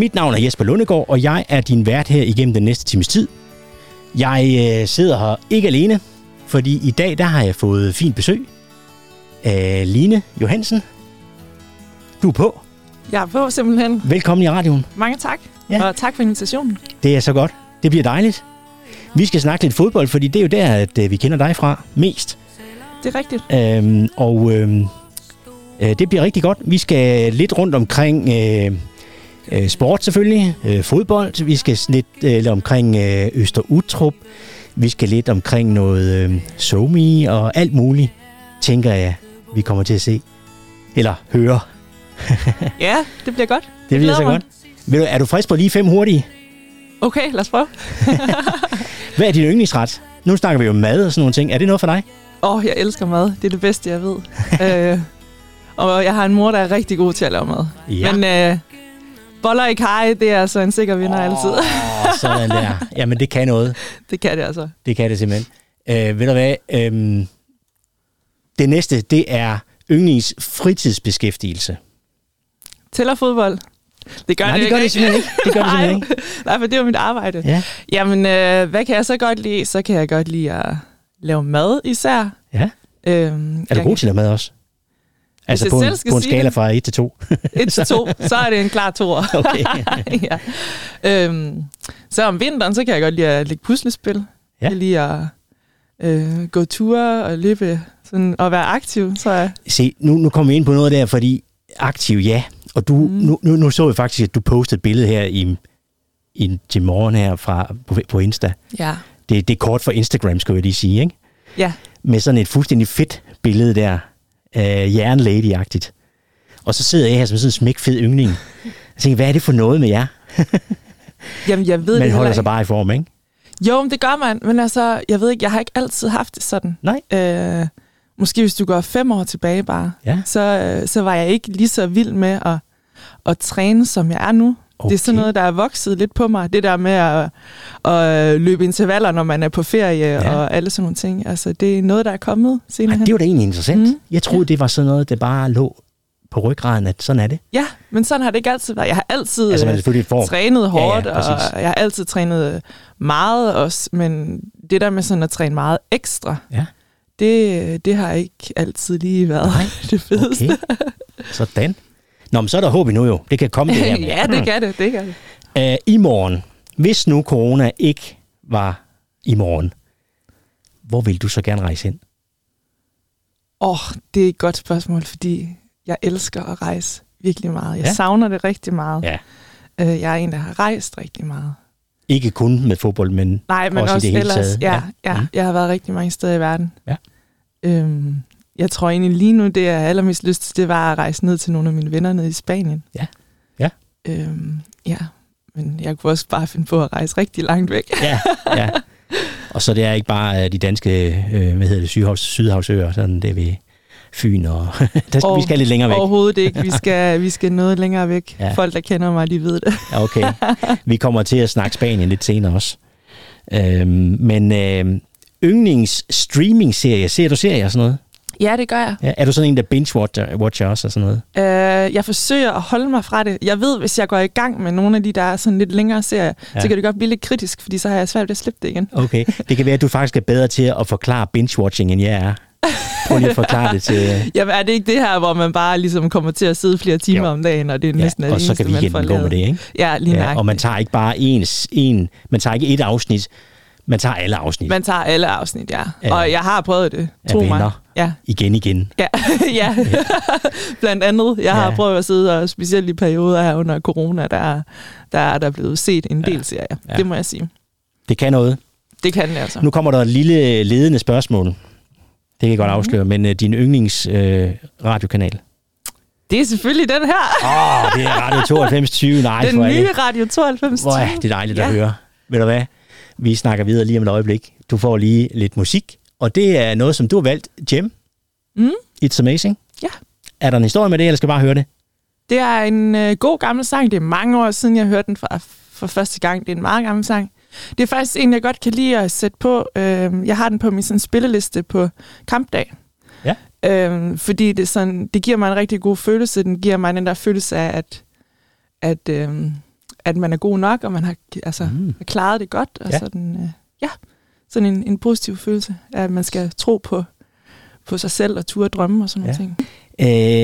Mit navn er Jesper Lundegård, og jeg er din vært her igennem den næste times tid. Jeg øh, sidder her ikke alene, fordi i dag der har jeg fået fint besøg af Line Johansen. Du er på. Jeg er på simpelthen. Velkommen i radioen. Mange tak. Ja. Og tak for invitationen. Det er så godt. Det bliver dejligt. Vi skal snakke lidt fodbold, fordi det er jo der, at øh, vi kender dig fra mest. Det er rigtigt. Øhm, og øhm, øh, det bliver rigtig godt. Vi skal lidt rundt omkring øh, øh, sport selvfølgelig, øh, fodbold. Vi skal lidt øh, omkring øh, Øster Utrup. Vi skal lidt omkring noget øh, somi og alt muligt, tænker jeg, vi kommer til at se. Eller høre. Ja, det bliver godt. Det bliver glæder så mig. godt. Ved du, er du frisk på lige fem hurtige? Okay, lad os prøve. Hvad er din yndlingsret? Nu snakker vi jo mad og sådan nogle ting. Er det noget for dig? Åh, oh, jeg elsker mad. Det er det bedste, jeg ved. øh, og jeg har en mor, der er rigtig god til at lave mad. Ja. Men øh, boller i kaj, det er altså en sikker vinder oh. altid. Sådan der. Jamen, det kan noget. det kan det altså. Det kan det simpelthen. Øh, ved du hvad? Øhm, det næste, det er yndlings fritidsbeskæftigelse. Tæller fodbold? Det gør Nej, det, det gør ikke, det simpelthen ikke. Det gør det simpelthen ikke. Nej, for det er mit arbejde. Ja. Jamen, øh, hvad kan jeg så godt lide? Så kan jeg godt lide at lave mad især. ja. Øhm, Er du god til at lave mad også? Altså jeg på en, på en skala det. fra 1 til 2. 1 til 2, så er det en klar toer. Okay. ja. øhm, så om vinteren, så kan jeg godt lide at lægge puslespil. Ja. Jeg lide at øh, gå ture og løbe sådan, og være aktiv. Så er, Se, nu, nu kommer vi ind på noget der, fordi aktiv, ja. Og du, mm. nu, nu, nu så jeg faktisk, at du postede et billede her i, i, til morgen her fra, på, på Insta. ja. Det, det er kort for Instagram, skal jeg lige sige, ikke? ja, med sådan et fuldstændig fedt billede der, øh, jernlady-agtigt. Og så sidder jeg her som sådan en smækfed yngling. Jeg tænker, hvad er det for noget med jer? Jamen, jeg ved Man det holder sig bare i form, ikke? Jo, men det gør man. Men altså, jeg ved ikke, jeg har ikke altid haft det sådan. Nej. Øh, måske hvis du går fem år tilbage bare, Ja. så, øh, så var jeg ikke lige så vild med at, at træne, som jeg er nu. Okay. Det er sådan noget, der er vokset lidt på mig. Det der med at, at løbe intervaller, når man er på ferie Ja. ja. og alle sådan nogle ting. Altså, det er noget, der er kommet senere hen. det var da egentlig interessant. Mm. Jeg troede, det var sådan noget, der bare lå på ryggraden, at sådan er det. Ja, men sådan har det ikke altid været. Jeg har altid Altså, man form. trænet hårdt, Ja, ja, ja, ja, præcis. og jeg har altid trænet meget også, men det der med sådan at træne meget ekstra, Ja. det, det har ikke altid lige været Nej, det fedeste. Okay. Sådan. Nå, men så er der håb endnu jo. Det kan komme det her ja, det kan det, det kan det. Uh, I morgen, hvis nu corona ikke var i morgen, hvor vil du så gerne rejse hen? Åh, oh, det er et godt spørgsmål, fordi jeg elsker at rejse virkelig meget. Jeg Ja. savner det rigtig meget. Ja. Øh, jeg er en, der har rejst rigtig meget. Ikke kun med fodbold, men Nej, men Også i også, det hele ellers. taget, ja. Ja, ja, mm. Jeg har været rigtig mange steder i verden. Ja. Øhm, jeg tror egentlig lige nu, det jeg allermest lyst til, det var at rejse ned til nogle af mine venner nede i Spanien. Ja. Ja. Øhm, ja, men jeg kunne også bare finde på at rejse rigtig langt væk. ja, ja. Og så det er ikke bare øh, de danske, øh, hvad hedder det, Sydhavs, Sydhavsøer, sådan det ved Fyn, og der skal, Og- vi skal lidt længere væk. Overhovedet ikke. Vi skal, vi skal noget længere væk. Ja. Folk, der kender mig, de ved det. Okay. Vi kommer til at snakke Spanien lidt senere også. Øhm, men øh, yndlings streaming-serie, ser du serier og sådan noget? Ja, det gør jeg. Ja, er du sådan en, der binge-watcher watcher også og sådan noget? Øh, jeg forsøger at holde mig fra det. Jeg ved, hvis jeg går i gang med nogle af de, der er sådan lidt længere serier, Ja. ja. så kan det godt blive lidt kritisk, fordi så har jeg svært ved at slippe det igen. Okay. Det kan være, at du faktisk er bedre til at forklare binge-watching, end jeg er. Prøv lige at forklare det til... Jamen, er det ikke det her, hvor man bare ligesom kommer til at sidde flere timer Jo. om dagen, og det er Ja, næsten er og så kan får weekenden gå med det, ikke? Ja, lige Ja, og man tager ikke bare ens, en, man tager ikke et afsnit, man tager alle afsnit. Man tager alle afsnit, ja. Ja. Og jeg har prøvet det, Af tro mig. Ja, Igen, igen. ja. ja. blandt andet. Jeg har Ja. prøvet at sidde, og specielt i perioder her under corona, der, der er der blevet set en del serier. Ja. Det må jeg sige. Det kan noget. Det kan det altså. Nu kommer der et lille ledende spørgsmål. Det kan jeg Mhm. godt afsløre, men uh, din yndlings uh, radiokanal? Det er selvfølgelig den her. Åh, oh, det er Radio 9220. Nej, den nye det, Radio 92. hvor er det dejligt ja. at Ja. høre. Ved du hvad? Vi snakker videre lige om et øjeblik. Du får lige lidt musik, og det er noget, som du har valgt, Jem. Mm. It's Amazing. Ja. Er der en historie med det, eller skal jeg bare høre det? Det er en øh, god gammel sang. Det er mange år siden, jeg hørte den for, for første gang. Det er en meget gammel sang. Det er faktisk en, jeg godt kan lide at sætte på. Øh, jeg har den på min sådan, spilleliste på kampdag. Ja. Øh, fordi det, sådan, det giver mig en rigtig god følelse. Den giver mig den der følelse af, at, at, øh, at man er god nok, og man har altså, mm. har klaret det godt. Og Ja. sådan, øh, ja, sådan en, en positiv følelse af, at man skal tro på, på sig selv og ture drømme og sådan Ja. nogle ting.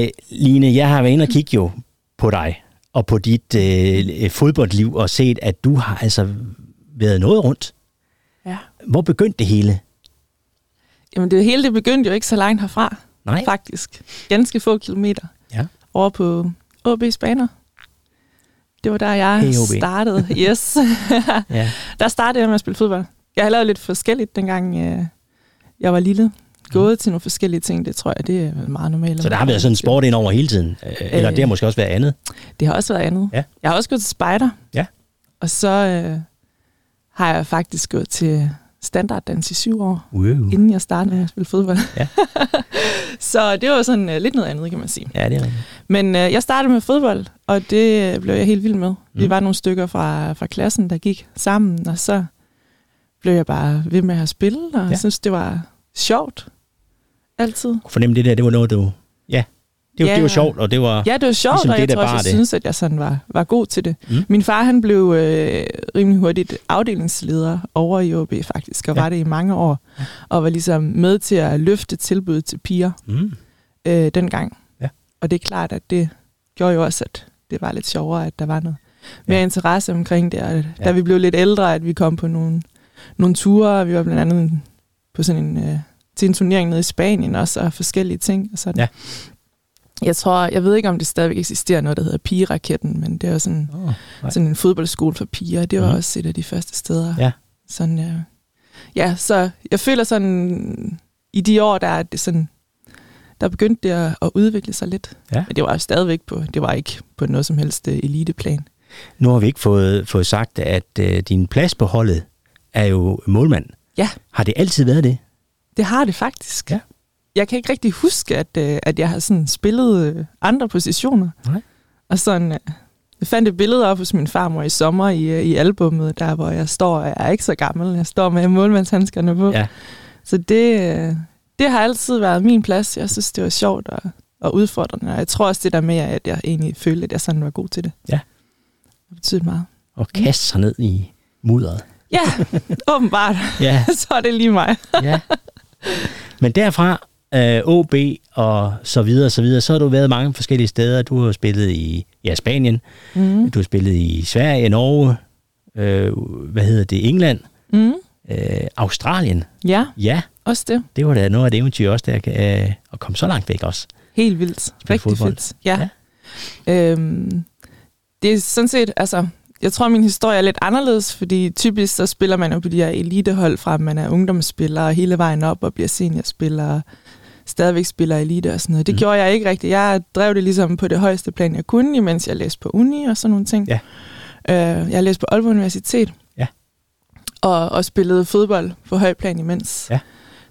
Øh, Line, jeg har været inde og kigge jo på dig og på dit øh, fodboldliv og set, at du har altså været noget rundt. Ja. Hvor begyndte det hele? Jamen det hele det begyndte jo ikke så langt herfra, Nej. faktisk. Ganske få kilometer Ja. over på AB's baner. Det var der, jeg Hey, OB. startede. Yes. Ja. der startede jeg med at spille fodbold. Jeg har lavet lidt forskelligt, dengang øh, jeg var lille. Gået til nogle forskellige ting, det tror jeg, det er meget normalt. Så der har været sådan en sport ind over hele tiden. Øh, Eller det har måske også været andet. Det har også været andet. Ja. Jeg har også gået til spejder. Ja. Og så øh, har jeg faktisk gået til standarddans i syv år, Wow. inden jeg startede med at spille fodbold. Ja. så det var sådan øh, lidt noget andet, kan man sige. Ja, det er rigtigt. Men øh, jeg startede med fodbold, og det øh, blev jeg helt vild med. Mm. Vi var nogle stykker fra, fra klassen, der gik sammen, og så blev jeg bare ved med at spille, og Ja. jeg synes, det var sjovt. Altid. Kunne fornemme det der, det var noget, du... Ja, det var, Ja. det var sjovt, og det var... Ja, det var sjovt, Ligesom og det, jeg der tror også, jeg det. synes, at jeg sådan var, var god til det. Mm. Min far, han blev øh, rimelig hurtigt afdelingsleder over i OB faktisk, og Ja. var det i mange år, og var ligesom med til at løfte tilbuddet til piger Mm. øh, dengang. Ja. Og det er klart, at det gjorde jo også, at det var lidt sjovere, at der var noget mere Ja. interesse omkring det. Og da Ja. vi blev lidt ældre, at vi kom på nogle, nogle ture, og vi var blandt andet på sådan en, øh, til en turnering nede i Spanien også, og forskellige ting. Og sådan. Ja. Jeg tror, jeg ved ikke, om det stadigvæk eksisterer noget, der hedder pigeraketten, men det er jo sådan, Oh, Nej. sådan en fodboldskole for piger. Det var Mhm. også et af de første steder. Ja. Sådan, øh, ja, så jeg føler sådan, i de år, der er det sådan, der begyndte det at, at udvikle sig lidt. Ja. Men det var stadigvæk på, det var ikke på noget som helst øh, eliteplan. Nu har vi ikke fået, fået sagt, at øh, din plads på holdet er jo målmand. Ja. Har det altid været det? Det har det faktisk. Ja. Jeg kan ikke rigtig huske, at, øh, at jeg har sådan spillet øh, andre positioner. Nej. Og sådan, øh, jeg fandt et billede op hos min farmor i sommer i, øh, i albummet, der hvor jeg står, og jeg er ikke så gammel, jeg står med målmandshandskerne på. Ja. Så det, øh, det har altid været min plads. Jeg synes, det var sjovt og, og udfordrende. Og jeg tror også det der med, at jeg egentlig følte, at jeg sådan var god til det. Ja. Det betyder meget. Og kaste sig ned i mudderet. Ja, åbenbart. Ja, så er det lige mig. ja. Men derfra, øh, OB og så videre, så videre, så har du været mange forskellige steder. Du har spillet i ja, Spanien, Mm. du har spillet i Sverige, Norge, øh, hvad hedder det, England, Mm. øh, Australien. Ja, Ja, også det. det var da noget af det eventyr også, der øh, at komme så langt væk også. Helt vildt. Rigtig fodbold. fedt. Ja. ja. Øhm, det er sådan set, altså, jeg tror, min historie er lidt anderledes, fordi typisk så spiller man jo på de her elitehold fra, man er ungdomsspiller og hele vejen op og bliver seniorspiller og stadigvæk spiller elite og sådan noget. Det Mm. gjorde jeg ikke rigtigt. Jeg drev det ligesom på det højeste plan, jeg kunne, imens jeg læste på uni og sådan nogle ting. Ja. Øh, jeg læste på Aalborg Universitet. Ja. Og, og spillede fodbold på høj plan imens. Ja.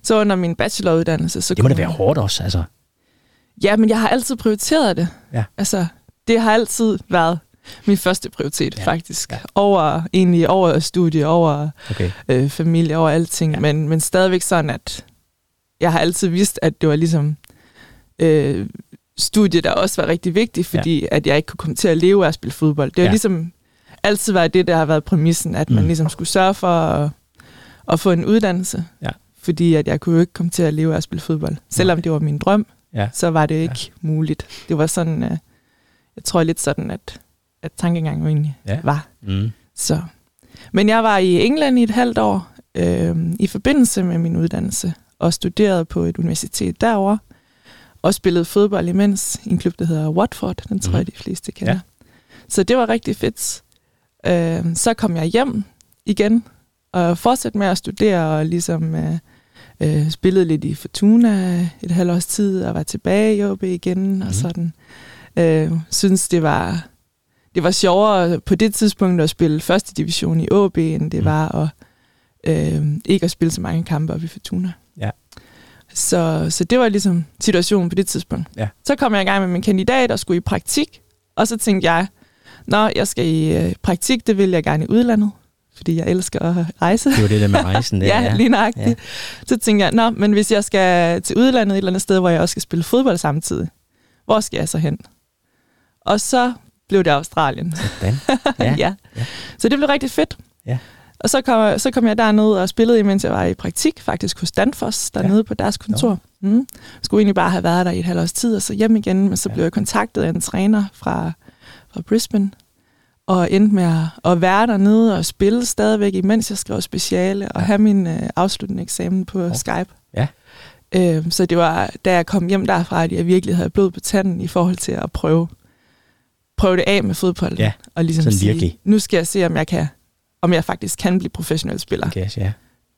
Så under min bacheloruddannelse, så Det må da være hårdt også, altså. Ja, men jeg har altid prioriteret det. Ja. Altså, det har altid været min første prioritet, Ja. faktisk. Ja. Over, egentlig over studie, over Okay. øh, familie, over alting. Ja. Men, men stadigvæk sådan, at jeg har altid vidst, at det var ligesom øh, studie, der også var rigtig vigtigt, fordi ja. at jeg ikke kunne komme til at leve af at spille fodbold. Det har Ja. ligesom altid været det, der har været præmissen, at man Mm. ligesom skulle sørge for at, at få en uddannelse. Ja. Fordi at jeg kunne jo ikke komme til at leve af at spille fodbold. Selvom det var min drøm, Ja. så var det ikke ja. muligt. Det var sådan, øh, jeg tror lidt sådan, at, at tankegangen egentlig Ja. var. Mm. Så. Men jeg var i England i et halvt år øh, i forbindelse med min uddannelse og studerede på et universitet derovre og spillede fodbold imens i en klub, der hedder Watford. Den tror Mhm. jeg, de fleste kender. Ja. Så det var rigtig fedt. Øh, så kom jeg hjem igen og fortsatte med at studere og ligesom øh, øh, spillede lidt i Fortuna et halvt års tid og var tilbage i OB igen mm. Og sådan. Øh, synes det var det var sjovere på det tidspunkt at spille første division i OB, end det Mm. var at øh, ikke at spille så mange kampe op i Fortuna. Ja. Så, så det var ligesom situationen på det tidspunkt. Ja. Så kom jeg i gang med min kandidat og skulle i praktik, og så tænkte jeg, Nå, jeg skal i øh, praktik, det vil jeg gerne i udlandet, fordi jeg elsker at rejse. Det var det der med rejsen. Der, ja, ja, lige nøjagtigt. Ja. Ja. Så tænkte jeg, nå, men hvis jeg skal til udlandet et eller andet sted, hvor jeg også skal spille fodbold samtidig, hvor skal jeg så hen? Og så blev det Australien. Sådan. Ja. Ja. ja. ja. Så det blev rigtig fedt. Ja. Og så kom, så kom jeg derned og spillede, mens jeg var i praktik, faktisk hos Danfoss, dernede ja. på deres kontor. Mm. Jeg skulle egentlig bare have været der i et halvt års tid, og så hjem igen, men så ja. blev jeg kontaktet af en træner fra, fra Brisbane, og endte med at, at være dernede og spille stadigvæk, imens jeg skrev speciale, og have min øh, afsluttende eksamen på okay. Skype. Ja. Øh, så det var, da jeg kom hjem derfra, at jeg virkelig havde blod på tanden i forhold til at prøve, prøve det af med fodbold. Ja, og ligesom sådan sige, virkelig. nu skal jeg se, om jeg kan om jeg faktisk kan blive professionel spiller. Okay, ja.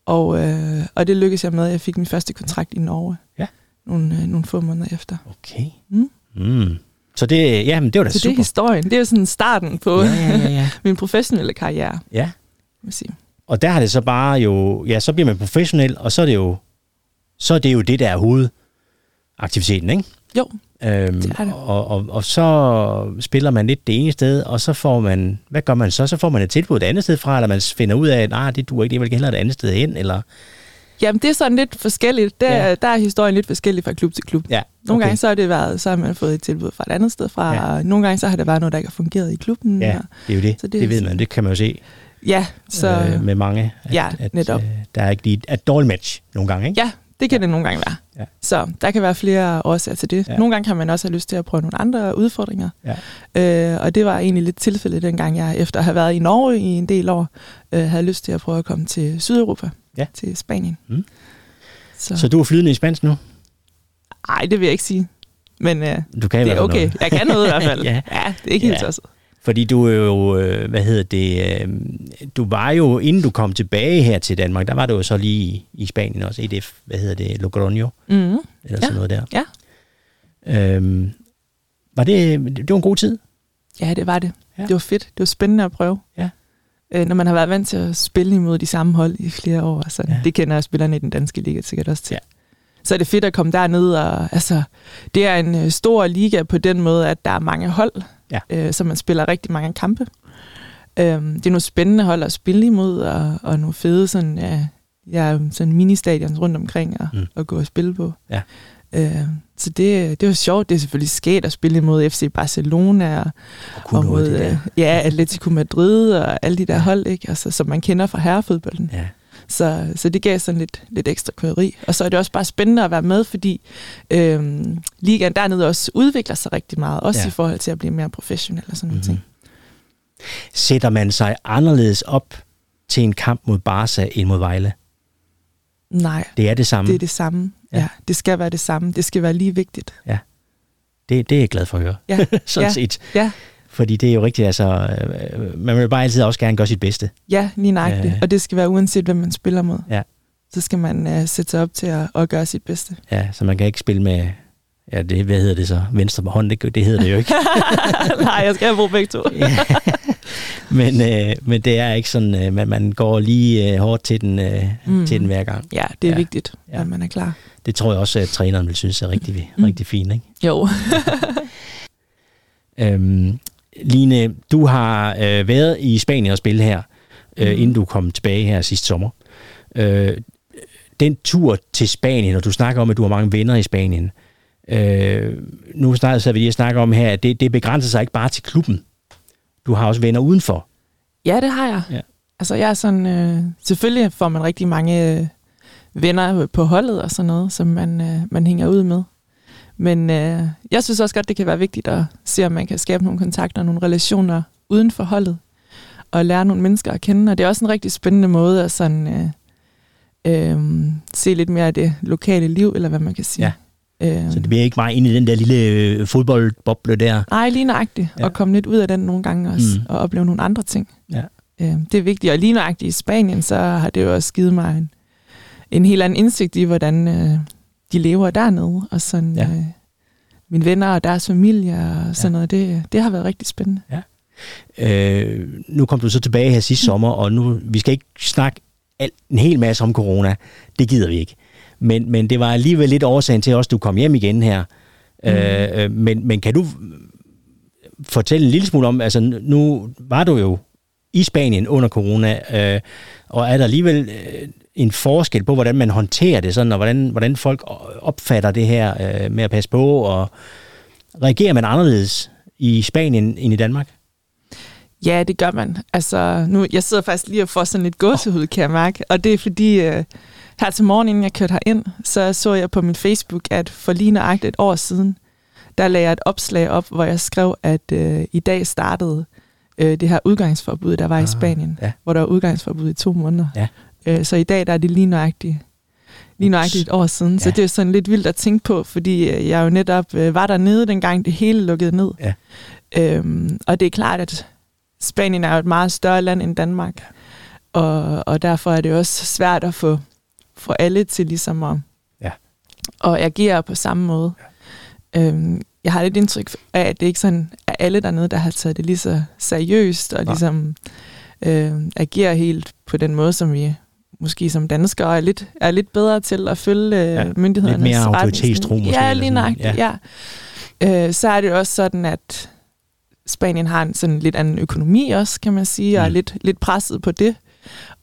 Og, øh, og det lykkedes jeg med. Jeg fik min første kontrakt i Norge. Ja. Nogle, øh, nogle få måneder efter. Okay. Mm. Mm. Så det, ja, men det var da Så super. det er historien. Det er sådan starten på Ja, ja, ja, ja. min professionelle karriere. ja. Jeg sige. Og der har det så bare jo, ja, så bliver man professionel, og så er det jo, så er det jo det, der er hovedaktiviteten, ikke? Jo, Øhm, Det det. Og, og, og så spiller man lidt det ene sted, og så får man, hvad gør man så? Så får man et tilbud et andet sted fra, eller man finder ud af, at nah, det duer ikke, det vil hellere et andet sted hen, eller... Jamen, det er sådan lidt forskelligt. Der, Ja. der er historien lidt forskellig fra klub til klub. Ja, Nogle okay. gange så har det været, så har man fået et tilbud fra et andet sted fra, Ja. og nogle gange så har det været noget, der ikke har fungeret i klubben. Ja, det er jo det. Så det, det- ved man, det kan man jo se ja så øh, med mange. At, ja, at, netop. Øh, der er ikke lige et dårligt match nogle gange, ikke? ja, det kan det nogle gange være. Ja. Så der kan være flere årsager til det. Ja. Ja. Nogle gange kan man også have lyst til at prøve nogle andre udfordringer. Ja. Øh, og det var egentlig lidt tilfældet, dengang jeg efter at have været i Norge i en del år, øh, havde lyst til at prøve at komme til Sydeuropa, Ja. til Spanien. Mm. Så, Så du er flydende i spansk nu? ej, det vil jeg ikke sige. Men øh, Du kan det er okay. noget. Jeg kan noget i hvert fald. Ja. ja. det er ikke helt Ja. tosset. Fordi du er jo, øh, hvad hedder det, øh, du var jo, inden du kom tilbage her til Danmark, der var du jo så lige i, i Spanien også, EDF, hvad hedder det, Logroño, Mm. eller Ja. sådan noget der. Ja. Øhm, var det, det var en god tid? Ja, det var det. Ja. Det var fedt. Det var spændende at prøve. Ja. Øh, når man har været vant til at spille imod de samme hold i flere år. Så Ja. Det kender spillerne i den danske liga sikkert også til. Ja. Så er det fedt at komme derned. Og, altså, det er en øh, stor liga på den måde, at der er mange hold, Ja. øh, så man spiller rigtig mange kampe. Øhm, det er nogle spændende hold at spille imod, og, og nogle fede sådan, ja, ja, sådan mini-stadions rundt omkring at, Mm. at gå og spille på. Ja. Øh, så det, det var sjovt. Det er selvfølgelig sket at spille imod FC Barcelona og, Og og mod øh, ja, Atletico Madrid og alle de der hold, ikke? Altså, som man kender fra herrefodbolden. Ja. Så, så det gav sådan lidt, lidt ekstra krydderi. Og så er det også bare spændende at være med, fordi øhm, ligaen dernede også udvikler sig rigtig meget, også Ja. ja. i forhold til at blive mere professionel og sådan mm-hmm. Mhm. noget. Sætter man sig anderledes op til en kamp mod Barca end mod Vejle? Nej, Det er det samme. det er det samme. Ja. Ja. ja, det skal være det samme. Det skal være lige vigtigt. Det, det er jeg glad for at høre. Ja, Sådan ja. set. ja, Fordi det er jo rigtigt, altså, øh, man vil bare altid også gerne gøre sit bedste. ja lige nøjagtigt. Ja. Ja. Og det skal være uanset, hvem man spiller mod. Ja. Så skal man uh, sætte sig op til at, at gøre sit bedste. Ja, så man kan ikke spille med, ja, det, hvad hedder det så? Venstre på hånden, det, det hedder det jo ikke. Nej, jeg skal have brugt begge to. ja. men, øh, men det er ikke sådan, øh, man, man går lige øh, hårdt til den, øh, mm. Til den hver gang. Ja, det er Ja. vigtigt, Ja. at man er klar. Det tror jeg også, at træneren vil synes er rigtig. Mm. rigtig fint. Ikke? Jo. Øhm, Line, du har øh, været i Spanien og spille her, øh, Mhm. inden du kom tilbage her sidste sommer. Øh, den tur til Spanien, og du snakker om, at du har mange venner i Spanien. Øh, nu snakker så vi lige snakke om her, at det, det begrænser sig ikke bare til klubben. Du har også venner udenfor. Ja, det har jeg. Ja. Altså, jeg er sådan... Øh, selvfølgelig får man rigtig mange øh, venner på holdet og sådan noget, som man, øh, man hænger ud med. Men øh, jeg synes også godt, det kan være vigtigt at se, om man kan skabe nogle kontakter, nogle relationer uden for holdet, og lære nogle mennesker at kende. Og det er også en rigtig spændende måde at sådan, øh, øh, se lidt mere af det lokale liv, eller hvad man kan sige. Ja. Øh, Så det bliver ikke bare ind i den der lille øh, fodboldboble der. Nej, lige nøjagtigt. Ja. Og komme lidt ud af den nogle gange også, mm. og opleve nogle andre ting. Ja. Øh, det er vigtigt. Og lige nøjagtigt i Spanien, så har det jo også givet mig en, en helt anden indsigt i, hvordan øh, de lever dernede. Og sådan Ja. ja. øh, mine venner og deres familie og sådan Ja. ja. noget. Det, det har været rigtig spændende. Øh, nu kom du så tilbage her sidste sommer, og nu vi skal ikke snakke alt, en hel masse om corona. Det gider vi ikke. Men, men det var alligevel lidt årsagen til også, at du kom hjem igen her. Mm. Øh, øh, men, men kan du fortælle en lille smule om, altså nu var du jo i Spanien under corona, øh, og er der alligevel øh, en forskel på, hvordan man håndterer det, sådan, og hvordan, hvordan folk opfatter det her øh, med at passe på, og reagerer man anderledes i Spanien end i Danmark? Ja, det gør man. Altså, nu, jeg sidder faktisk lige og får sådan lidt gåsehud, kan jeg mærke. Og det er fordi, øh, her til morgen, inden jeg kørte herind, så så jeg på min Facebook, at for lige nøjagtigt et år siden, der lagde jeg et opslag op, hvor jeg skrev, at øh, i dag startede øh, det her udgangsforbud, der var ah, i Spanien, ja. hvor der var udgangsforbud i to måneder. Ja. Øh, så i dag der er det lige nøjagtigt, lige nøjagtigt et år siden. Ja. Så det er sådan lidt vildt at tænke på, fordi øh, jeg jo netop øh, var dernede, dengang det hele lukkede ned. Ja. Øhm, og det er klart, at Spanien er jo et meget større land end Danmark. Og, og derfor er det også svært at få, få alle til ligesom at, Ja. at agere på samme måde. Ja. Øhm, jeg har lidt indtryk af, at det ikke sådan er alle dernede, der har taget det lige så seriøst, og Nej. ligesom øh, agerer helt på den måde, som vi måske som danskere er lidt, er lidt bedre til at følge Ja, ja, myndighedernes lidt mere autoritetstro måske, Ja, lige nøjagtigt, ja. ja. Øh, så er det også sådan, at Spanien har en sådan lidt anden økonomi også, kan man sige, og er Mm. lidt, lidt presset på det.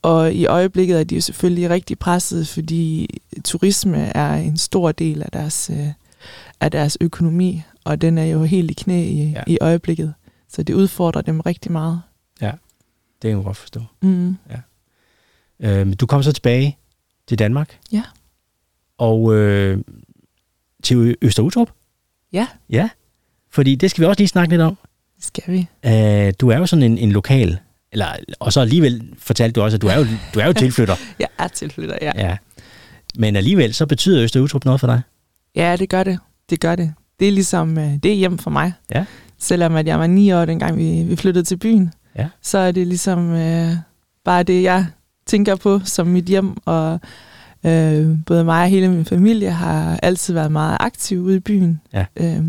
Og i øjeblikket er de jo selvfølgelig rigtig presset, fordi turisme er en stor del af deres, øh, af deres økonomi, og den er jo helt i knæ i, Ja. ja. i øjeblikket. Så det udfordrer dem rigtig meget. Det kan jeg godt forstå. Mm. Øh, du kom så tilbage til Danmark. Ja. Og øh, til Øster Utrup. Ja. Ja. Fordi det skal vi også lige snakke lidt om. Det skal vi. Øh, du er jo sådan en, en lokal, eller, og så alligevel fortalte du også, at du er jo, du er jo tilflytter. Jeg er tilflytter, ja. ja. Men alligevel, så betyder Øster Utrup noget for dig. Ja, det gør det. Det gør det. Det er ligesom, øh, det er hjem for mig. Ja. Selvom at jeg var ni år, dengang vi, vi flyttede til byen, Ja. så er det ligesom øh, bare det, jeg tænker på som mit hjem. Og øh, både mig og hele min familie har altid været meget aktive ude i byen. Ja. Øh,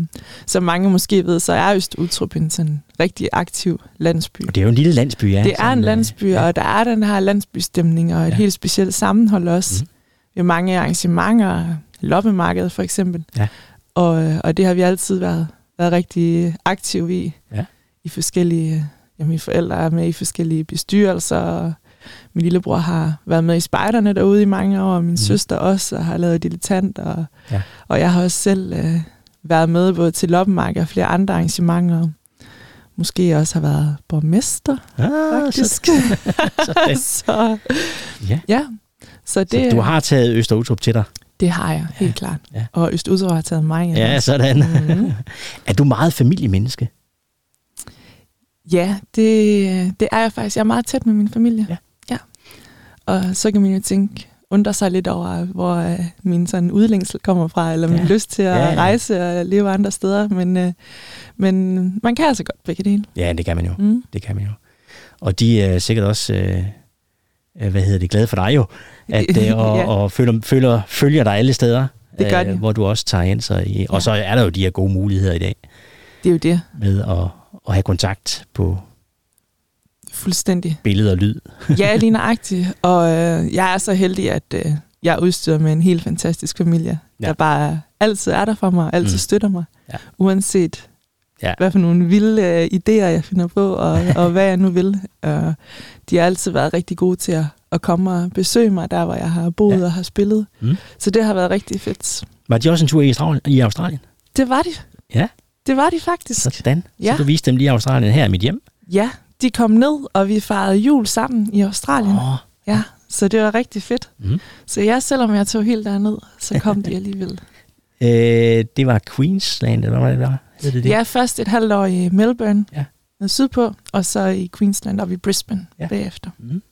som mange måske ved, så er Øst Utrup en sådan rigtig aktiv landsby. Og det er jo en lille landsby, ja. Det er en øh, landsby, ja. og der er den her landsbystemning og et Ja. helt specielt sammenhold også. Mhm. Vi har mange arrangementer, loppemarkedet for eksempel. Ja. Og, og det har vi altid været, været rigtig aktive i. Ja. I forskellige, ja, mine forældre er med i forskellige bestyrelser, min lillebror har været med i spejderne derude i mange år, og min mm. søster også, og har lavet dilettant, og, Ja. og jeg har også selv øh, været med både til loppemarked og flere andre arrangementer. Måske også har været borgmester, Ah, faktisk. så, sådan. så, Ja. ja, så det, Så du har taget Øster Utrup til dig. det har jeg, helt klart. ja. Og Østudser har taget mig. Ja, også. sådan. Mhm. er du meget familiemenneske? Ja, det, det er jeg faktisk. Jeg er meget tæt med min familie. Ja. Og så kan man jo tænke, undre sig lidt over, hvor øh, min sådan udlængsel kommer fra, eller min Ja. lyst til at Ja, ja. rejse og leve andre steder. Men, øh, men man kan altså godt begge dele. Ja, det kan man jo. Mm. Det kan man jo. Og de er sikkert også, øh, øh, hvad hedder det, glade for dig jo, at, øh, og, Ja. og følger, følger, følger dig alle steder, øh, Det gør de. hvor du også tager ind. Så i, og Ja. så er der jo de her gode muligheder i dag Det er jo det. med at, at have kontakt på Fuldstændig. billede og lyd. Ja, lige nøjagtigt. Og øh, jeg er så heldig, at øh, jeg er udstyret med en helt fantastisk familie, Ja. der bare altid er der for mig, altid Mm. støtter mig, Ja. uanset Ja. hvad for nogle vilde øh, idéer, jeg finder på, og, og hvad jeg nu vil. Øh, de har altid været rigtig gode til at, at komme og besøge mig, der hvor jeg har boet ja. og har spillet. Mm. Så det har været rigtig fedt. Var de også en tur i Australien? I Australien? Det var de. Ja. Det var de faktisk. Sådan. Ja. Så du viste dem lige Australien her i mit hjem? Ja, de kom ned, og vi fejrede jul sammen i Australien. Åh, Ja, så det var rigtig fedt. Mm. Så ja, selvom jeg tog helt derned, så kom de alligevel. øh, det var Queensland, eller hvad det var? Det det? Ja, først et halvt år i Melbourne, Ja. noget sydpå, og så i Queensland og i Brisbane Ja. ja. bagefter. Mm.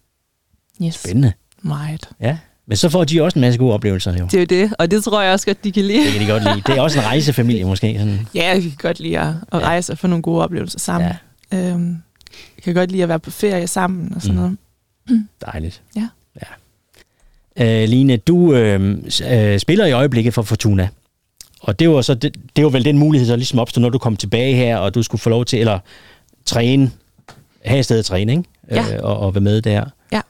Yes. Spændende. Meget. Ja. Men så får de også en masse gode oplevelser jo. Det er jo det, og det tror jeg også godt, de kan lide. Det kan de godt lide. Det er også en rejsefamilie måske. Sådan. Ja, vi kan godt lide at, at Ja. rejse og få nogle gode oplevelser sammen. Ja. Øhm, vi kan godt lide at være på ferie sammen og sådan Mm. mm. noget. Dejligt. Ja. ja. Øh, Line, du øh, øh, spiller i øjeblikket for Fortuna. Og det var, så, det, det var vel den mulighed, der ligesom opstod, når du kom tilbage her, og du skulle få lov til, eller træne, have et sted at træne, ikke? Ja. Øh, og, og være med der. Ja.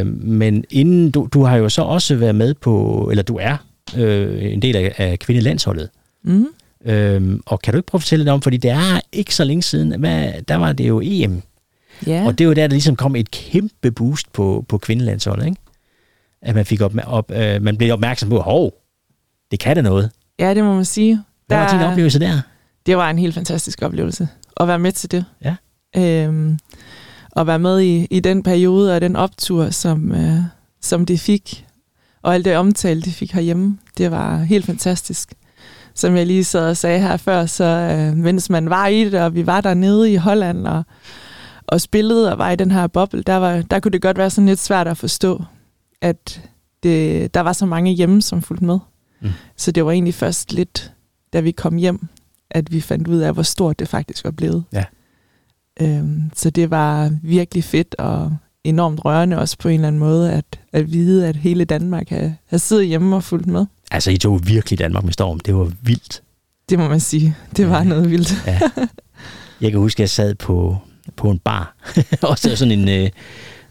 Øh, men inden, du, du har jo så også været med på, eller du er øh, en del af, af kvindelandsholdet. Mm. Øhm, og kan du ikke prøve at fortælle lidt om, fordi det er ikke så længe siden, hvad, der var det jo EM, Ja. og det var der, der ligesom kom et kæmpe boost på, på kvindelandsholdet, ikke? At man, fik op, op, øh, man blev opmærksom på, hov, det kan da noget. ja, det må man sige. Hvad var din oplevelse der? det var en helt fantastisk oplevelse at være med til det. Ja. Øhm, at være med i, i den periode og den optur, som, øh, som det fik, og alt det omtale, de fik herhjemme, det var helt fantastisk. Som jeg lige sad og sagde her før, så øh, mens man var i det, og vi var dernede i Holland og, og spillede og var i den her boble, der, var, der kunne det godt være sådan lidt svært at forstå, at det, der var så mange hjemme, som fulgte med. Mm. Så det var egentlig først lidt, da vi kom hjem, at vi fandt ud af, hvor stort det faktisk var blevet. Ja. Øhm, så det var virkelig fedt og enormt rørende også på en eller anden måde, at, at vide, at hele Danmark har, har siddet hjemme og fulgt med. Altså, I tog virkelig Danmark med storm. Det var vildt. Det må man sige. Det var ja. noget vildt. ja. Jeg kan huske, at jeg sad på, på en bar, og så sådan en, øh,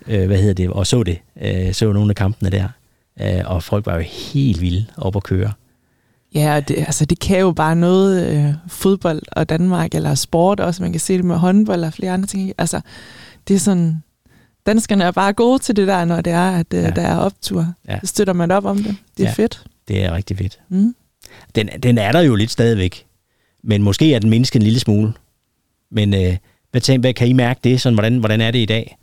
øh, hvad hedder det, og så det, øh, så nogle af kampene der, øh, og folk var jo helt vilde op at køre. Ja, det, altså det kan jo bare noget øh, fodbold og Danmark, eller sport også, man kan se det med håndbold og flere andre ting. Altså, det er sådan, danskerne er bare gode til det der, når det er, at øh, ja. der er optur. Ja. Så støtter man op om det. Det er ja, fedt. Det er rigtig fedt. Mm. Den, den er der jo lidt stadigvæk, men måske er den mindsket en lille smule. Men øh, hvad, tænker, hvad kan I mærke det? Sådan, hvordan, hvordan er det i dag?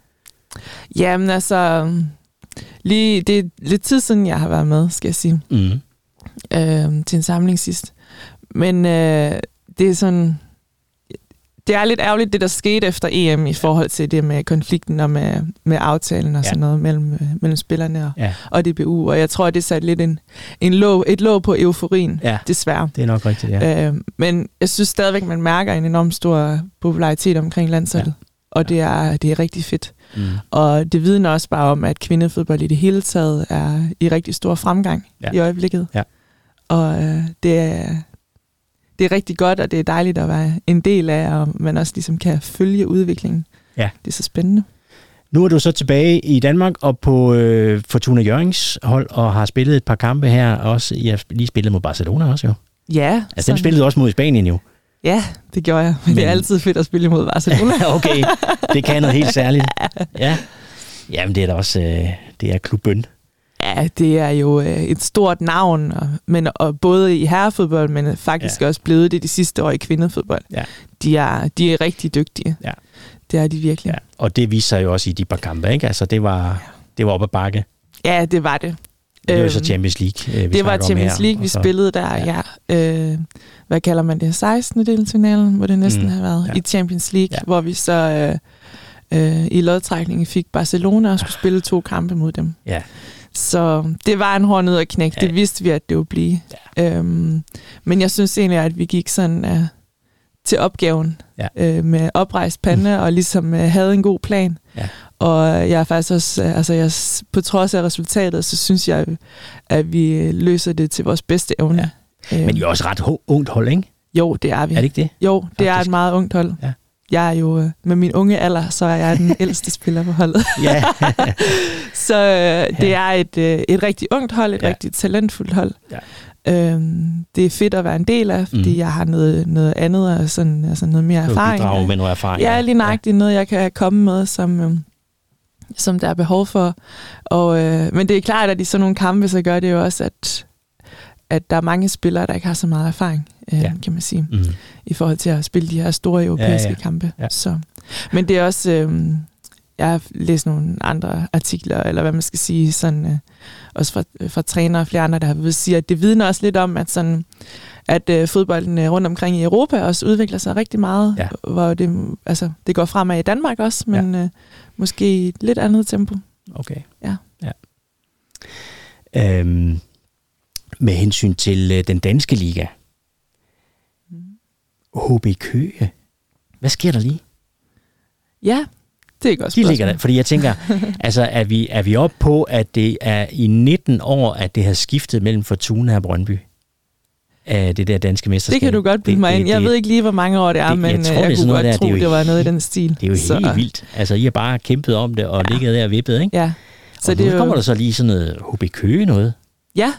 Jamen altså, lige, det er lidt tid siden, jeg har været med, skal jeg sige. Mm øh, til en samling sidst. Men øh, det er sådan... Det er lidt ærgerligt, det der skete efter EM i forhold til det med konflikten og med, med aftalen og ja. sådan noget mellem, øh, mellem spillerne og, ja. og DBU. Og jeg tror, det satte lidt en, en låg, et låg på euforien, ja. desværre. det er nok rigtigt, ja. Øh, men jeg synes stadigvæk, man mærker en enorm stor popularitet omkring landsholdet. Ja. Og det er, det er rigtig fedt. Mm. Og det vidner også bare om, at kvindefodbold i det hele taget er i rigtig stor fremgang ja. i øjeblikket. Ja. Og øh, det, er, det er rigtig godt, og det er dejligt at være en del af, og man også ligesom kan følge udviklingen. Ja. Det er så spændende. Nu er du så tilbage i Danmark og på øh, Fortuna Jørgens hold, og har spillet et par kampe her også. I har lige spillet mod Barcelona også jo. Ja. Altså dem spillede også mod Spanien jo. Ja, det gjorde jeg. Men, Men det er altid fedt at spille mod Barcelona. okay, det kan noget helt særligt. Ja. Jamen det er da også, øh, det er klubben. Ja, det er jo øh, et stort navn, og, men, og både i herrefodbold, men faktisk ja. også blevet det de sidste år i kvindefodbold. Ja. De, er, de er rigtig dygtige. Ja. Det er de virkelig. Ja. Og det viser sig jo også i de par kampe, ikke? Altså, det var, det var op ad bakke. Ja, det var det. Det var så øhm, Champions League, øh, vi Det var Champions her, League, vi så, spillede der, ja. ja øh, hvad kalder man det? 16. delfinalen, hvor det næsten mm, har været, ja. i Champions League, ja. hvor vi så øh, øh, i lodtrækningen fik Barcelona og skulle spille to kampe mod dem. Ja. Så det var en hård ned at knække. Ja. Det vidste vi, at det ville blive. Ja. Øhm, men jeg synes egentlig, at vi gik sådan uh, til opgaven ja. uh, med oprejst pande mm. og ligesom uh, havde en god plan. Ja. Og jeg er faktisk også, uh, altså jeg, på trods af resultatet, så synes jeg, at vi løser det til vores bedste evne. Ja. Men I er også ret ungt hold, ikke? Jo, det er vi. Er det ikke det? Jo, det Faktisk. er et meget ungt hold. Ja jeg er jo, øh, med min unge alder, så er jeg den ældste spiller på holdet. Ja. så øh, det er et, øh, et rigtig ungt hold, et ja. rigtig talentfuldt hold. Ja. Øhm, det er fedt at være en del af, fordi mm. jeg har noget, noget andet og sådan, altså noget mere erfaring. Du med noget erfaring. Ja, lige nøjagtigt ja. noget, jeg kan komme med, som, øh, som der er behov for. Og, øh, men det er klart, at i sådan nogle kampe, så gør det jo også, at at der er mange spillere, der ikke har så meget erfaring, øh, ja. kan man sige, mm. i forhold til at spille de her store europæiske ja, ja. kampe. Ja. Så. Men det er også, øh, jeg har læst nogle andre artikler, eller hvad man skal sige, sådan, øh, også fra, fra trænere og flere andre, der har vil sige, at det vidner også lidt om, at sådan, at øh, fodbolden øh, rundt omkring i Europa også udvikler sig rigtig meget, ja. hvor det, altså, det går fremad i Danmark også, men ja. øh, måske i et lidt andet tempo. Okay. Ja. ja. Øhm, med hensyn til øh, den danske liga. HB Køge. Hvad sker der lige? Ja, det er godt De ligger der, fordi jeg tænker, altså er vi, er vi oppe på, at det er i 19 år, at det har skiftet mellem Fortuna og Brøndby? Af det der danske mesterskab. Det kan du godt bilde mig ind. Jeg det, ved ikke lige, hvor mange år det er, det, men jeg, øh, tror, jeg kunne godt der, tro, det, det var noget i den stil. Det er jo så. helt vildt. Altså, I har bare kæmpet om det og ja. ligget der og vippet, ikke? Ja. Så og det nu jo... kommer der så lige sådan noget HB Køge noget. Ja,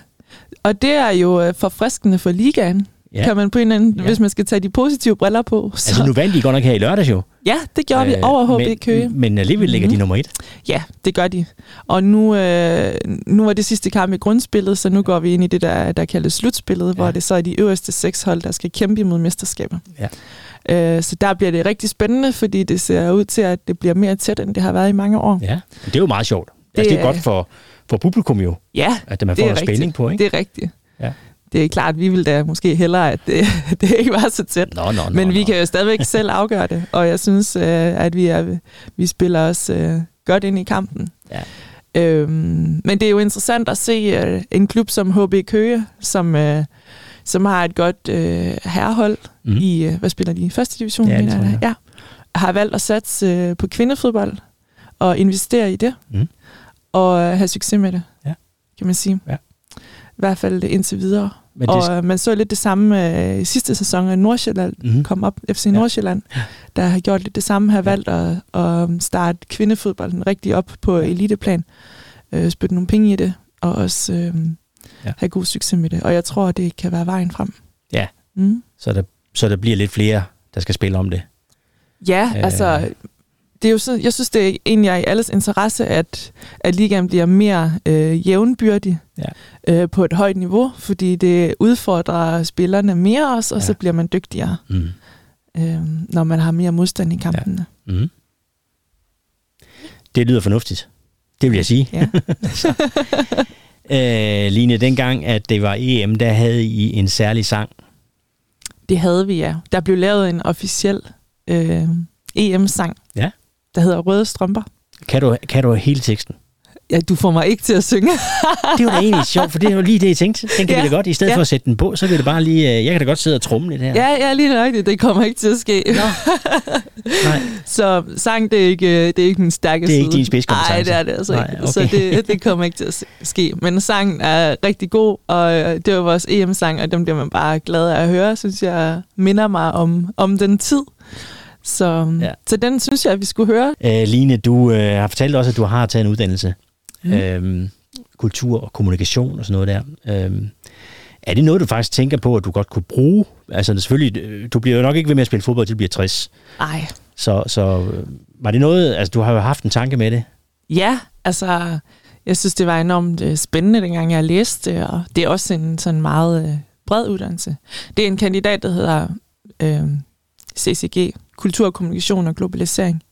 og det er jo øh, forfriskende for ligaen. Ja. kan man på en eller anden, ja. hvis man skal tage de positive briller på. Så. Altså nu vandt de godt nok her i lørdags jo. Ja, det gjorde øh, vi over HB Køge. Men alligevel ligger mm-hmm. de nummer et. Ja, det gør de. Og nu, øh, nu var det sidste kamp i grundspillet, så nu går vi ind i det, der, der kaldes slutspillet, ja. hvor det så er de øverste seks hold, der skal kæmpe imod mesterskaber. Ja. Øh, så der bliver det rigtig spændende, fordi det ser ud til, at det bliver mere tæt, end det har været i mange år. Ja, det er jo meget sjovt. Det, altså, det er godt for, for publikum jo, ja, at man får noget spænding på. Ikke? Det er rigtigt. Ja. Det er klart, at vi vil da måske hellere, at det, det ikke var så tæt. Nå, nå, nå, Men vi nå. kan jo stadigvæk selv afgøre det, og jeg synes, øh, at vi, er, vi spiller os øh, godt ind i kampen. Ja. Øhm, men det er jo interessant at se uh, en klub som HB Køge, som, uh, som har et godt uh, herrehold mm. i, uh, hvad spiller de i? Første division? Ja, mener jeg. ja. Har valgt at satse uh, på kvindefodbold og investere i det, mm. og uh, have succes med det, ja. kan man sige. Ja. I hvert fald indtil videre. Men det... Og man så lidt det samme øh, i sidste sæson, at Nordsjælland mm-hmm. kom op, FC Nordsjælland, ja. der har gjort lidt det samme, har valgt at, at starte kvindefodbolden rigtig op på eliteplan, øh, spytte nogle penge i det, og også øh, ja. have god succes med det. Og jeg tror, det kan være vejen frem. Ja, mm. så, der, så der bliver lidt flere, der skal spille om det. Ja, øh. altså det er jo så, jeg synes, det er egentlig er i alles interesse, at, at ligaen bliver mere øh, jævnbyrdig ja. øh, på et højt niveau, fordi det udfordrer spillerne mere også, og ja. så bliver man dygtigere, mm. øh, når man har mere modstand i kampene. Ja. Mm. Det lyder fornuftigt. Det vil jeg sige. Ja. øh, Line, dengang, at det var EM, der havde I en særlig sang. Det havde vi, ja. Der blev lavet en officiel øh, EM-sang. Ja der hedder Røde Strømper. Kan du, kan du hele teksten? Ja, du får mig ikke til at synge. det var da egentlig sjovt, for det er jo lige det, jeg tænkte. Den kan ja. vi da godt, i stedet ja. for at sætte den på, så vil det bare lige, øh, jeg kan da godt sidde og trumme lidt her. Ja, ja, lige nøjagtigt. Det kommer ikke til at ske. Nå. Nej. Så sang, det er ikke, det er ikke min stærke Det er side. ikke din spidskompetence. Nej, det er det altså Nej, ikke. Okay. Så det, det kommer ikke til at ske. Men sangen er rigtig god, og øh, det var vores EM-sang, og dem bliver man bare glad af at høre, synes jeg minder mig om, om den tid. Så, ja. så den synes jeg, at vi skulle høre. Æ, Line, du øh, har fortalt også, at du har taget en uddannelse. Mm. Øhm, kultur og kommunikation og sådan noget der. Øhm, er det noget, du faktisk tænker på, at du godt kunne bruge? Altså selvfølgelig, øh, du bliver jo nok ikke ved med at spille fodbold, til du bliver 60. Nej. Så, så øh, var det noget, altså du har jo haft en tanke med det? Ja, altså jeg synes, det var enormt øh, spændende, dengang jeg læste det, og det er også en sådan meget øh, bred uddannelse. Det er en kandidat, der hedder øh, CCG, kultur, kommunikation og globalisering.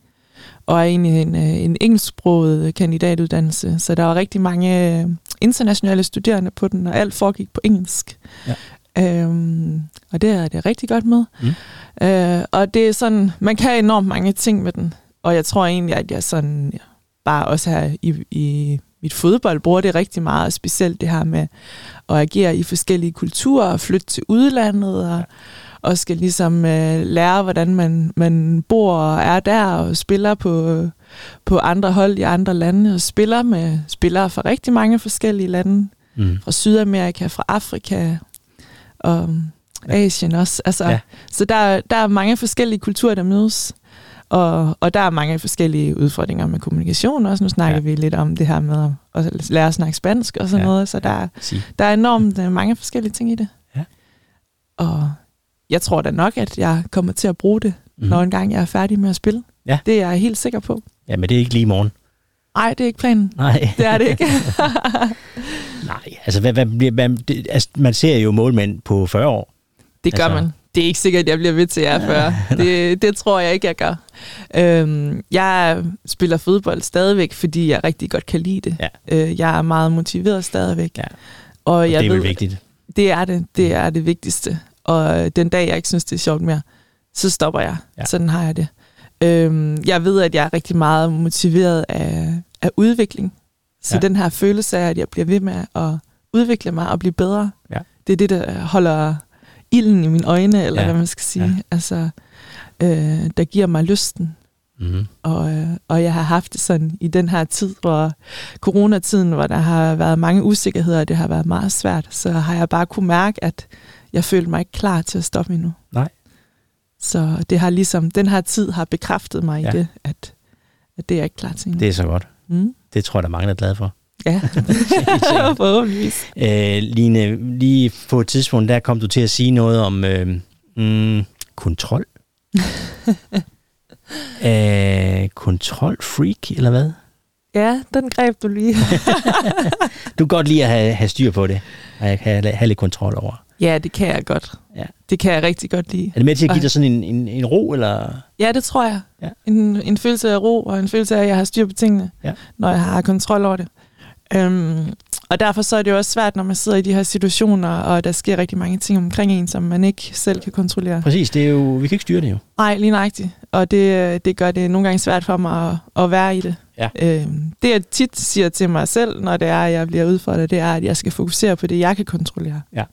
Og er egentlig en, øh, en engelsksproget kandidatuddannelse, så der var rigtig mange øh, internationale studerende på den, og alt foregik på engelsk. Ja. Øhm, og det er det rigtig godt med. Mm. Øh, og det er sådan, man kan enormt mange ting med den. Og jeg tror egentlig, at jeg sådan, bare også her i, i mit fodbold bruger det rigtig meget, specielt det her med at agere i forskellige kulturer og flytte til udlandet og, og skal ligesom øh, lære, hvordan man, man bor og er der og spiller på, på andre hold i andre lande og spiller med spillere fra rigtig mange forskellige lande. Mm. Fra Sydamerika, fra Afrika og Asien også. Altså, ja. Så der, der er mange forskellige kulturer, der mødes. Og, og der er mange forskellige udfordringer med kommunikation også. Nu snakker ja. vi lidt om det her med at lære at snakke spansk og sådan ja. noget. Så der, der er enormt øh, mange forskellige ting i det. Ja. Og jeg tror da nok, at jeg kommer til at bruge det, mm. når engang jeg er færdig med at spille. Ja. Det er jeg helt sikker på. Ja, men det er ikke lige i morgen. Nej, det er ikke planen. Nej. Det er det ikke. Nej, altså, hvad, hvad, hvad, det, altså man ser jo målmænd på 40 år. Det gør altså. man. Det er ikke sikkert, at jeg bliver ved til jer 40. det, det tror jeg ikke, jeg gør. Øhm, jeg spiller fodbold stadigvæk, fordi jeg rigtig godt kan lide det. Ja. Øh, jeg er meget motiveret stadigvæk. Ja. Og, og jeg det er ved, vigtigt? Det er det. Det er det vigtigste. Og den dag, jeg ikke synes, det er sjovt mere, så stopper jeg. Ja. Sådan har jeg det. Øhm, jeg ved, at jeg er rigtig meget motiveret af, af udvikling. Så ja. den her følelse af, at jeg bliver ved med at udvikle mig og blive bedre, ja. det er det, der holder ilden i mine øjne, eller ja. hvad man skal sige. Ja. Altså, øh, der giver mig lysten. Mm-hmm. Og, øh, og jeg har haft det sådan i den her tid, hvor coronatiden, hvor der har været mange usikkerheder, og det har været meget svært, så har jeg bare kunne mærke, at jeg følte mig ikke klar til at stoppe endnu. Nej. Så det har ligesom, den her tid har bekræftet mig ja. i det, at, at det er jeg ikke klar til endnu. Det er så godt. Mm. Det tror jeg, der er mange, der er glade for. Ja, forhåbentligvis. Øh, Line, lige på et tidspunkt, der kom du til at sige noget om øh, mm, kontrol. øh, kontrolfreak, eller hvad? Ja, den greb du lige. du kan godt lide at have, have styr på det, og have, have lidt kontrol over. Ja, det kan jeg godt. Ja. Det kan jeg rigtig godt lide. Er det med til at give dig sådan en, en, en ro, eller? Ja, det tror jeg. Ja. En, en følelse af ro, og en følelse af, at jeg har styr på tingene, Ja. når jeg har kontrol over det. Øhm, og derfor så er det jo også svært, når man sidder i de her situationer, og der sker rigtig mange ting omkring en, som man ikke selv kan kontrollere. Præcis, det er jo, vi kan ikke styre det jo. Nej, lige nøjagtigt. Og det, det gør det nogle gange svært for mig at, at være i det. Ja. Øhm, det jeg tit siger til mig selv, når det er, at jeg bliver udfordret, det er, at jeg skal fokusere på det, jeg kan kontrollere. Ja.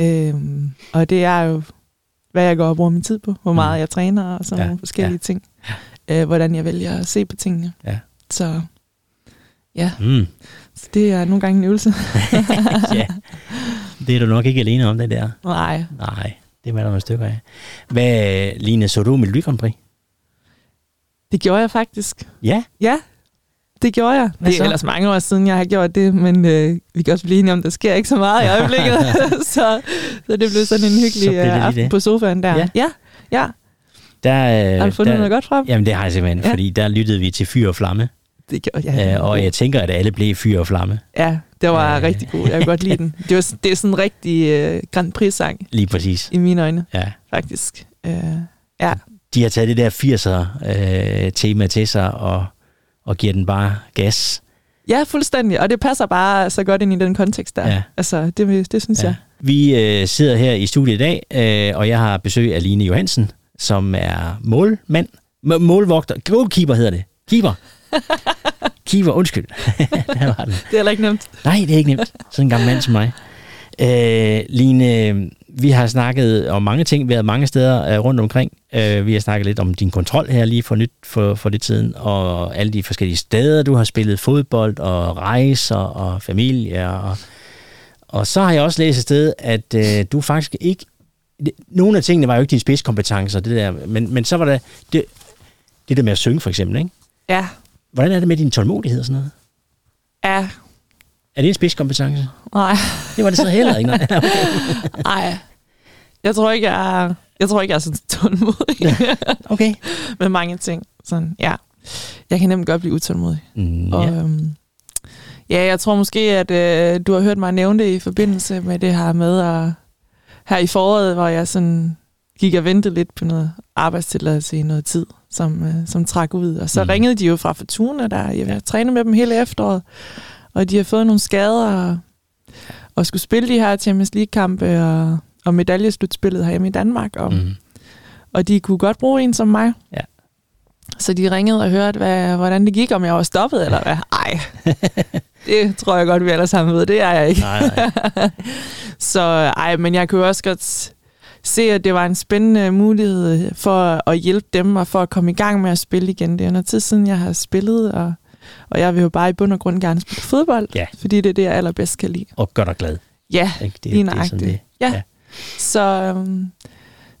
Øhm, og det er jo, hvad jeg går og bruger min tid på, hvor Mm. meget jeg træner og sådan Ja, ja. nogle forskellige ja. ting. Øh, hvordan jeg vælger at se på tingene. Ja. Så ja, Mm. så det er nogle gange en øvelse. ja. Det er du nok ikke alene om, det der. Nej, Nej, det var der nogle stykker af. Hvad, Line, så du Melodi Grand Prix? Det gjorde jeg faktisk. Ja, Ja, det gjorde jeg. Det så? er ellers mange år siden, jeg har gjort det, men øh, vi kan også blive enige om, der sker ikke så meget i øjeblikket. så, så det blev sådan en Så hyggelig lige øh, aften det. på sofaen der. Ja. ja. ja. der... øh, Har du fundet der, noget godt frem? Jamen, det har jeg simpelthen, ja. Fordi der lyttede vi til Fyr og Flamme, Det gjorde jeg. ja, og jeg tænker, at alle blev Fyr og Flamme. Ja, det var Øh. rigtig god. Jeg kan godt lide den. Det, var, det er sådan en rigtig øh, Grand Prix-sang Lige præcis. i mine øjne, Ja. faktisk. Øh, ja, De har taget det der 80'er øh, tema til sig, og, og giver den bare gas. ja, fuldstændig. Og det passer bare så godt ind i den kontekst der. Ja. Altså, det, det synes Ja. jeg. Vi øh, sidder her i studiet i dag, øh, og jeg har besøg af Line Johansen, som er målmand. M- målvogter. Goalkeeper hedder det. Keeper. Keeper, undskyld. Der var den. Det er heller ikke nemt. Nej, det er ikke nemt. Sådan en gammel mand som mig. Øh, Line, vi har snakket om mange ting, været mange steder øh, rundt omkring. Øh, vi har snakket lidt om din kontrol her lige for nyt for, for lidt siden, og alle de forskellige steder, du har spillet fodbold og rejser og familie. Og, og så har jeg også læst et sted, at øh, du faktisk ikke... det- Nogle af tingene var jo ikke dine spidskompetencer, det der, men, men så var der det, det der med at synge for eksempel, ikke? Ja, Hvordan er det med din tålmodighed og sådan noget? ja, Er det en spidskompetence? nej. Det var det så heller ikke. Nej. Nej. Jeg tror ikke, jeg er, jeg tror ikke, jeg er så tålmodig Okay. med mange ting. Sådan, ja. Jeg kan nemt godt blive utålmodig. Mm, Og, ja. øhm, ja, jeg tror måske, at øh, du har hørt mig nævne det i forbindelse med det her med, at her i foråret, hvor jeg sådan gik og ventede lidt på noget arbejdstilladelse i noget tid, som, øh, som trak ud. Og så Mm. ringede de jo fra Fortuna, der jeg har trænet med dem hele efteråret, og de har fået nogle skader, og, og skulle spille de her Champions League-kampe, og, og medaljeslutspillet herhjemme i Danmark, og, Mm. og de kunne godt bruge en som mig. Ja. Så de ringede og hørte, hvad, hvordan det gik, om jeg var stoppet, eller hvad. Ej, det tror jeg godt, vi alle sammen ved. Det er jeg ikke. Nej, nej. Så ej, men jeg kunne også godt se, at det var en spændende mulighed for at hjælpe dem, og for at komme i gang med at spille igen. Det er noget tid siden, jeg har spillet, og, og jeg vil jo bare i bund og grund gerne spille fodbold, Ja. fordi det er det, jeg allerbedst kan lide. Og gør dig glad. Ja, Ikke? Det, Lige det nøjagtigt. det. Ja. Ja. så, øhm,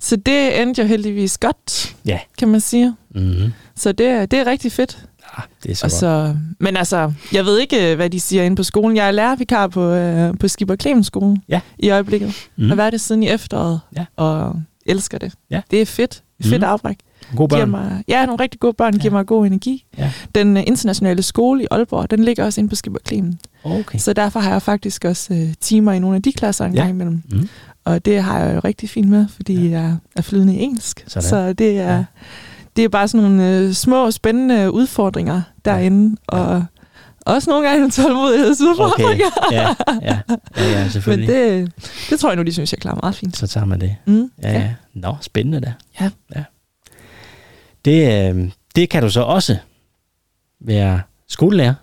så det endte jo heldigvis godt, Ja. kan man sige. Mm-hmm. Så det, det er rigtig fedt. Ja, det er så Og så, men altså, jeg ved ikke, øh, hvad de siger inde på skolen. Jeg er lærervikar på, øh, på Skipper Clemens skole Ja. i øjeblikket. Mm. Har været det siden i efteråret, Ja. og elsker det. Ja. Det er fedt. Fedt Mm. afbræk. God Giver børn. mig, ja, nogle rigtig gode børn, Ja. giver mig god energi. Ja. Den øh, internationale skole i Aalborg, den ligger også inde på Skipper Clemens. Okay. Så derfor har jeg faktisk også øh, timer i nogle af de klasser en Ja. gang imellem. Mm. Og det har jeg jo rigtig fint med, fordi ja. jeg er flydende i engelsk. Sådan. Så det er, Ja. ja. det er bare sådan nogle øh, små, spændende udfordringer derinde. Ja. Og også nogle gange en tålmodighedsudfordringer. Okay. Ja, ja, ja, ja Men selvfølgelig. det, det tror jeg nu, de synes, jeg klarer meget fint. Så tager man det. Mm. Ja, ja. Nå, spændende da. Ja. ja. Det, øh, det kan du så også være skolelærer.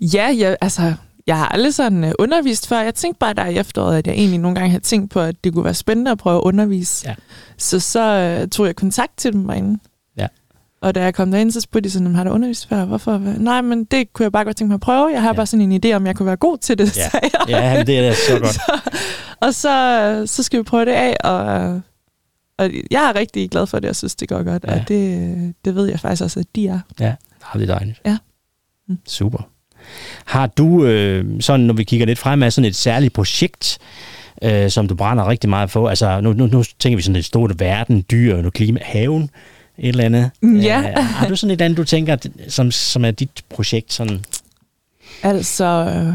Ja, jeg, altså, jeg har aldrig sådan øh, undervist før. Jeg tænkte bare der i efteråret, at jeg egentlig nogle gange havde tænkt på, at det kunne være spændende at prøve at undervise. Ja. Så så øh, tog jeg kontakt til dem derinde. Ja. Og da jeg kom derind, så spurgte de sådan, har du undervist før? Hvorfor? Nej, men det kunne jeg bare godt tænke mig at prøve. Jeg har Ja. bare sådan en idé, om jeg kunne være god til det, Ja. sagde jeg. Ja, det er så godt. Og så, så skal vi prøve det af, og, og jeg er rigtig glad for det, jeg synes, det går godt. Ja. Og det, det ved jeg faktisk også, at de er. Ja, det er dejligt. Ja. Mm. Super. Har du, øh, sådan når vi kigger lidt fremad, sådan et særligt projekt, øh, som du brænder rigtig meget for? Altså, nu, nu, nu tænker vi sådan et stort verden, dyr, nu klima, haven, et eller andet. Ja. Øh, har du sådan et eller andet, du tænker, som, som er dit projekt? Sådan? Altså, øh,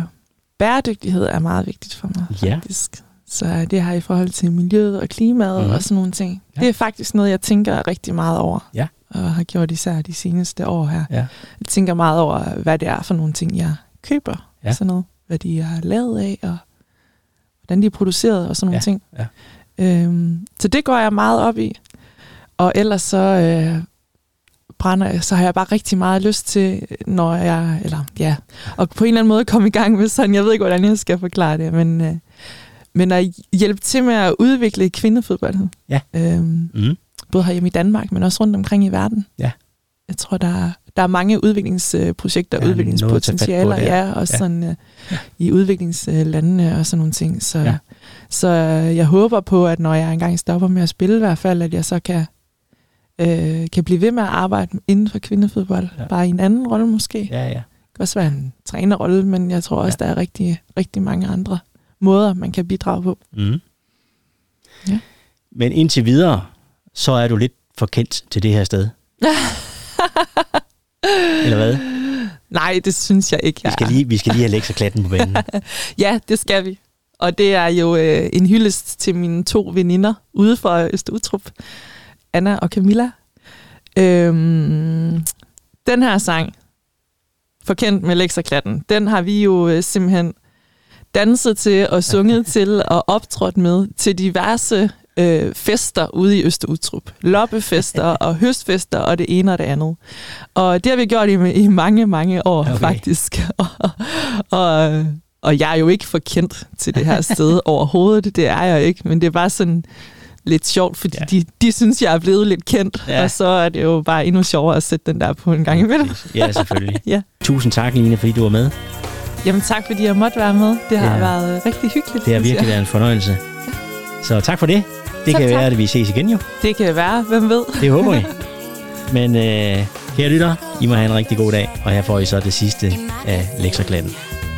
bæredygtighed er meget vigtigt for mig, Ja. faktisk. Så det har i forhold til miljøet og klimaet Mhm. mm. og sådan nogle ting. Ja. Det er faktisk noget, jeg tænker rigtig meget over. Ja. Og har gjort især de seneste år her. Ja. Jeg tænker meget over, hvad det er for nogle ting, jeg køber. Ja. Sådan noget. Hvad de er lavet af, og hvordan de er produceret og sådan nogle Ja, ting. ja. Øhm, så det går jeg meget op i. Og ellers så øh, brænder så har jeg bare rigtig meget lyst til, når jeg, eller ja, og på en eller anden måde komme i gang med sådan, jeg ved ikke, hvordan jeg skal forklare det, men, øh, men at hjælpe til med at udvikle kvindefodbold. Ja. Øhm, Mm. både herhjemme i Danmark, men også rundt omkring i verden. Ja. Jeg tror, der er, der er mange udviklingsprojekter, Ja, udviklingspotentialer, ja, og Ja. sådan øh, i udviklingslandene og sådan nogle ting. Så, Ja. så øh, jeg håber på, at når jeg engang stopper med at spille i hvert fald, at jeg så kan, øh, kan blive ved med at arbejde inden for kvindefodbold. Ja. Bare i en anden rolle måske. Ja, ja. Det kan også være en trænerrolle, men jeg tror også, ja. der er rigtig, rigtig mange andre måder, man kan bidrage på. Mm. Ja. Men indtil videre, så er du lidt for kendt til det her sted. Eller hvad? Nej, det synes jeg ikke, Vi jeg skal er. lige, vi skal lige have lekserklatten på banen. Ja, det skal vi. Og det er jo øh, en hyldest til mine to veninder ude fra Østerutrup, Anna og Camilla. Øhm, den her sang, Forkendt med lekserklatten, den har vi jo øh, simpelthen danset til og sunget til og optrådt med til diverse øh, fester ude i Østerutrup. Loppefester og høstfester og det ene og det andet. Og det har vi gjort i, i mange, mange år Okay. faktisk. Og, og, og jeg er jo ikke for kendt til det her sted overhovedet. Det er jeg ikke, men det er bare sådan lidt sjovt, fordi Ja. de, de synes, jeg er blevet lidt kendt. Ja. Og så er det jo bare endnu sjovere at sætte den der på en gang imellem. Ja, selvfølgelig. Ja. Tusind tak, Line, fordi du var med. Jamen tak, fordi jeg måtte være med. Det har Ja. ja. været øh, rigtig hyggeligt. Det har virkelig været en fornøjelse. Så tak for det. Det Så kan tak. være, at vi ses igen jo. Det kan være, hvem ved. Det håber vi. Men øh, kære lytter, I må have en rigtig god dag. Og her får I så det sidste af lekserklatten.